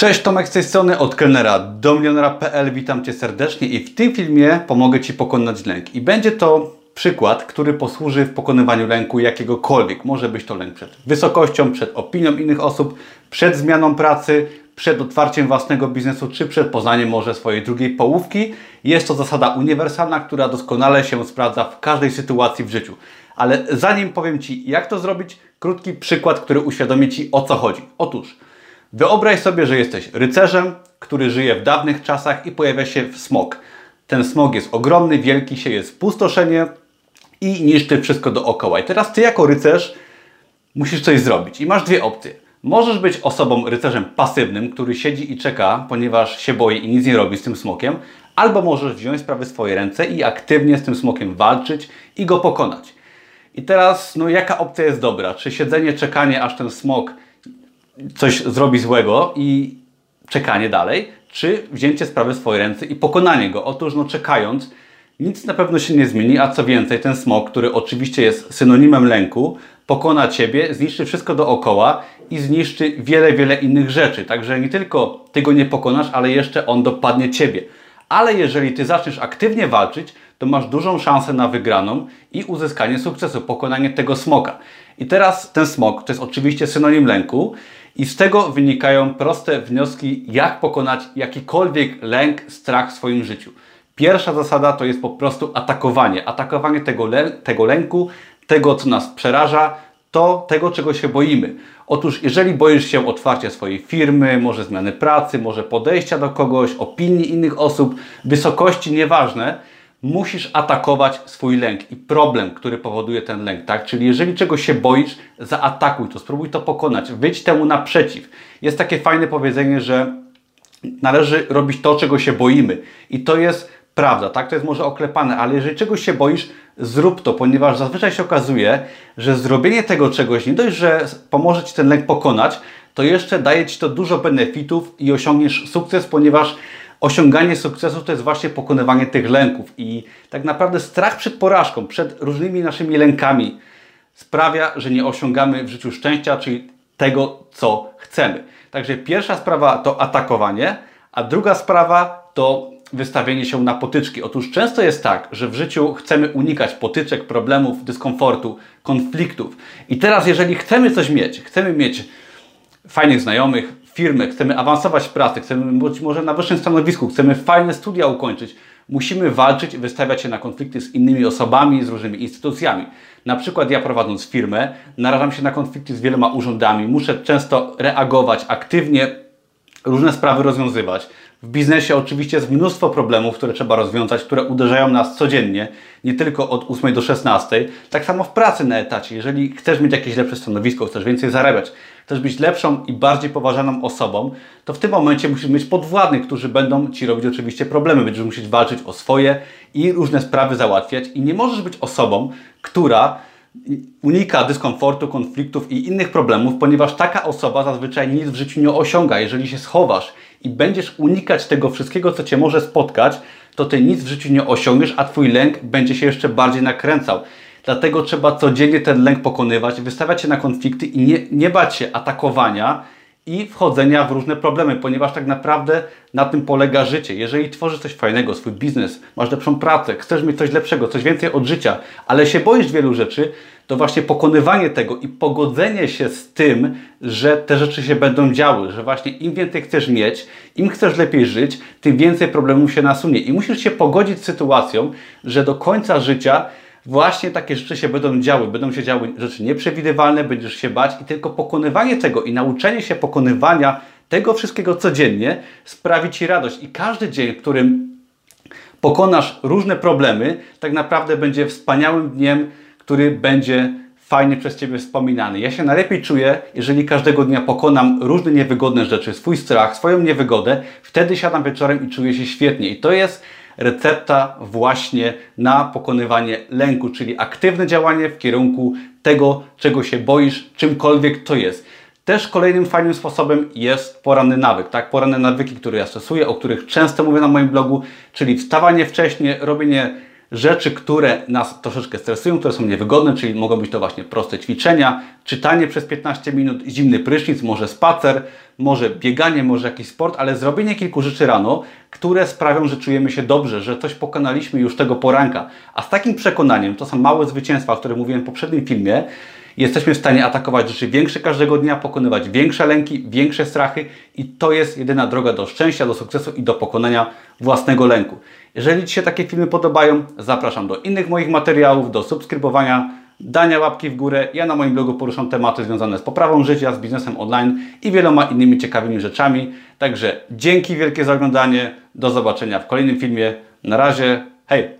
Cześć, Tomek z tej strony od kelnera do milionera.pl. Witam Cię serdecznie i w tym filmie pomogę Ci pokonać lęk. I będzie to przykład, który posłuży w pokonywaniu lęku jakiegokolwiek. Może być to lęk przed wysokością, przed opinią innych osób, przed zmianą pracy, przed otwarciem własnego biznesu, czy przed poznaniem może swojej drugiej połówki. Jest to zasada uniwersalna, która doskonale się sprawdza w każdej sytuacji w życiu. Ale zanim powiem Ci, jak to zrobić, krótki przykład, który uświadomi Ci o co chodzi. Otóż, Wyobraź sobie, że jesteś rycerzem, który żyje w dawnych czasach i pojawia się w smog. Ten smog jest ogromny, wielki, sieje spustoszenie i niszczy wszystko dookoła. I teraz ty jako rycerz musisz coś zrobić i masz dwie opcje. Możesz być osobą, rycerzem pasywnym, który siedzi i czeka, ponieważ się boi i nic nie robi z tym smokiem, albo możesz wziąć sprawy w swoje ręce i aktywnie z tym smokiem walczyć i go pokonać. I teraz, no jaka opcja jest dobra? Czy siedzenie, czekanie, aż ten smok coś zrobi złego i czekanie dalej, czy wzięcie sprawy w swoje ręce i pokonanie go. Otóż no czekając, nic na pewno się nie zmieni, a co więcej, ten smok, który oczywiście jest synonimem lęku, pokona Ciebie, zniszczy wszystko dookoła i zniszczy wiele, wiele innych rzeczy. Także nie tylko Ty go nie pokonasz, ale jeszcze on dopadnie Ciebie. Ale jeżeli Ty zaczniesz aktywnie walczyć, to masz dużą szansę na wygraną i uzyskanie sukcesu, pokonanie tego smoka. I teraz ten smok to jest oczywiście synonim lęku i z tego wynikają proste wnioski, jak pokonać jakikolwiek lęk, strach w swoim życiu. Pierwsza zasada to jest po prostu atakowanie. Atakowanie tego, lę tego lęku, tego co nas przeraża, to tego, czego się boimy. Otóż, jeżeli boisz się otwarcia swojej firmy, może zmiany pracy, może podejścia do kogoś, opinii innych osób, wysokości, nieważne, musisz atakować swój lęk i problem, który powoduje ten lęk, tak? Czyli jeżeli czegoś się boisz, zaatakuj to, spróbuj to pokonać, wyjdź temu naprzeciw. Jest takie fajne powiedzenie, że należy robić to, czego się boimy. I to jest prawda, tak? To jest może oklepane, ale jeżeli czegoś się boisz, zrób to, ponieważ zazwyczaj się okazuje, że zrobienie tego czegoś nie dość, że pomoże Ci ten lęk pokonać, to jeszcze daje Ci to dużo benefitów i osiągniesz sukces, ponieważ osiąganie sukcesu to jest właśnie pokonywanie tych lęków i tak naprawdę strach przed porażką, przed różnymi naszymi lękami sprawia, że nie osiągamy w życiu szczęścia, czyli tego, co chcemy. Także pierwsza sprawa to atakowanie, a druga sprawa to wystawienie się na potyczki. Otóż często jest tak, że w życiu chcemy unikać potyczek, problemów, dyskomfortu, konfliktów. I teraz, jeżeli chcemy coś mieć, chcemy mieć fajnych znajomych, firmę, chcemy awansować w pracy, chcemy być może na wyższym stanowisku, chcemy fajne studia ukończyć, musimy walczyć i wystawiać się na konflikty z innymi osobami, z różnymi instytucjami. Na przykład ja prowadząc firmę, narażam się na konflikty z wieloma urzędami, muszę często reagować aktywnie, różne sprawy rozwiązywać. W biznesie oczywiście jest mnóstwo problemów, które trzeba rozwiązać, które uderzają nas codziennie, nie tylko od 8 do 16. Tak samo w pracy na etacie. Jeżeli chcesz mieć jakieś lepsze stanowisko, chcesz więcej zarabiać, chcesz być lepszą i bardziej poważaną osobą, to w tym momencie musisz mieć podwładnych, którzy będą Ci robić oczywiście problemy. Będziesz musieć walczyć o swoje i różne sprawy załatwiać i nie możesz być osobą, która unika dyskomfortu, konfliktów i innych problemów, ponieważ taka osoba zazwyczaj nic w życiu nie osiąga. Jeżeli się schowasz i będziesz unikać tego wszystkiego, co Cię może spotkać, to Ty nic w życiu nie osiągniesz, a Twój lęk będzie się jeszcze bardziej nakręcał. Dlatego trzeba codziennie ten lęk pokonywać, wystawiać się na konflikty i nie, nie bać się atakowania i wchodzenia w różne problemy, ponieważ tak naprawdę na tym polega życie. Jeżeli tworzysz coś fajnego, swój biznes, masz lepszą pracę, chcesz mieć coś lepszego, coś więcej od życia, ale się boisz wielu rzeczy, to właśnie pokonywanie tego i pogodzenie się z tym, że te rzeczy się będą działy, że właśnie im więcej chcesz mieć, im chcesz lepiej żyć, tym więcej problemów się nasunie. I musisz się pogodzić z sytuacją, że do końca życia właśnie takie rzeczy się będą działy. Będą się działy rzeczy nieprzewidywalne, będziesz się bać i tylko pokonywanie tego i nauczenie się pokonywania tego wszystkiego codziennie sprawi Ci radość. I każdy dzień, w którym pokonasz różne problemy, tak naprawdę będzie wspaniałym dniem, który będzie fajnie przez Ciebie wspominany. Ja się najlepiej czuję, jeżeli każdego dnia pokonam różne niewygodne rzeczy, swój strach, swoją niewygodę, wtedy siadam wieczorem i czuję się świetnie. I to jest recepta właśnie na pokonywanie lęku, czyli aktywne działanie w kierunku tego, czego się boisz, czymkolwiek to jest. Też kolejnym fajnym sposobem jest poranny nawyk, tak? Poranne nawyki, które ja stosuję, o których często mówię na moim blogu, czyli wstawanie wcześniej, robienie rzeczy, które nas troszeczkę stresują, które są niewygodne, czyli mogą być to właśnie proste ćwiczenia, czytanie przez 15 minut, zimny prysznic, może spacer, może bieganie, może jakiś sport, ale zrobienie kilku rzeczy rano, które sprawią, że czujemy się dobrze, że coś pokonaliśmy już tego poranka. A z takim przekonaniem, to są małe zwycięstwa, o których mówiłem w poprzednim filmie, jesteśmy w stanie atakować rzeczy większe każdego dnia, pokonywać większe lęki, większe strachy i to jest jedyna droga do szczęścia, do sukcesu i do pokonania własnego lęku. Jeżeli Ci się takie filmy podobają, zapraszam do innych moich materiałów, do subskrybowania, dania łapki w górę. Ja na moim blogu poruszam tematy związane z poprawą życia, z biznesem online i wieloma innymi ciekawymi rzeczami. Także dzięki wielkie za oglądanie. Do zobaczenia w kolejnym filmie. Na razie. Hej!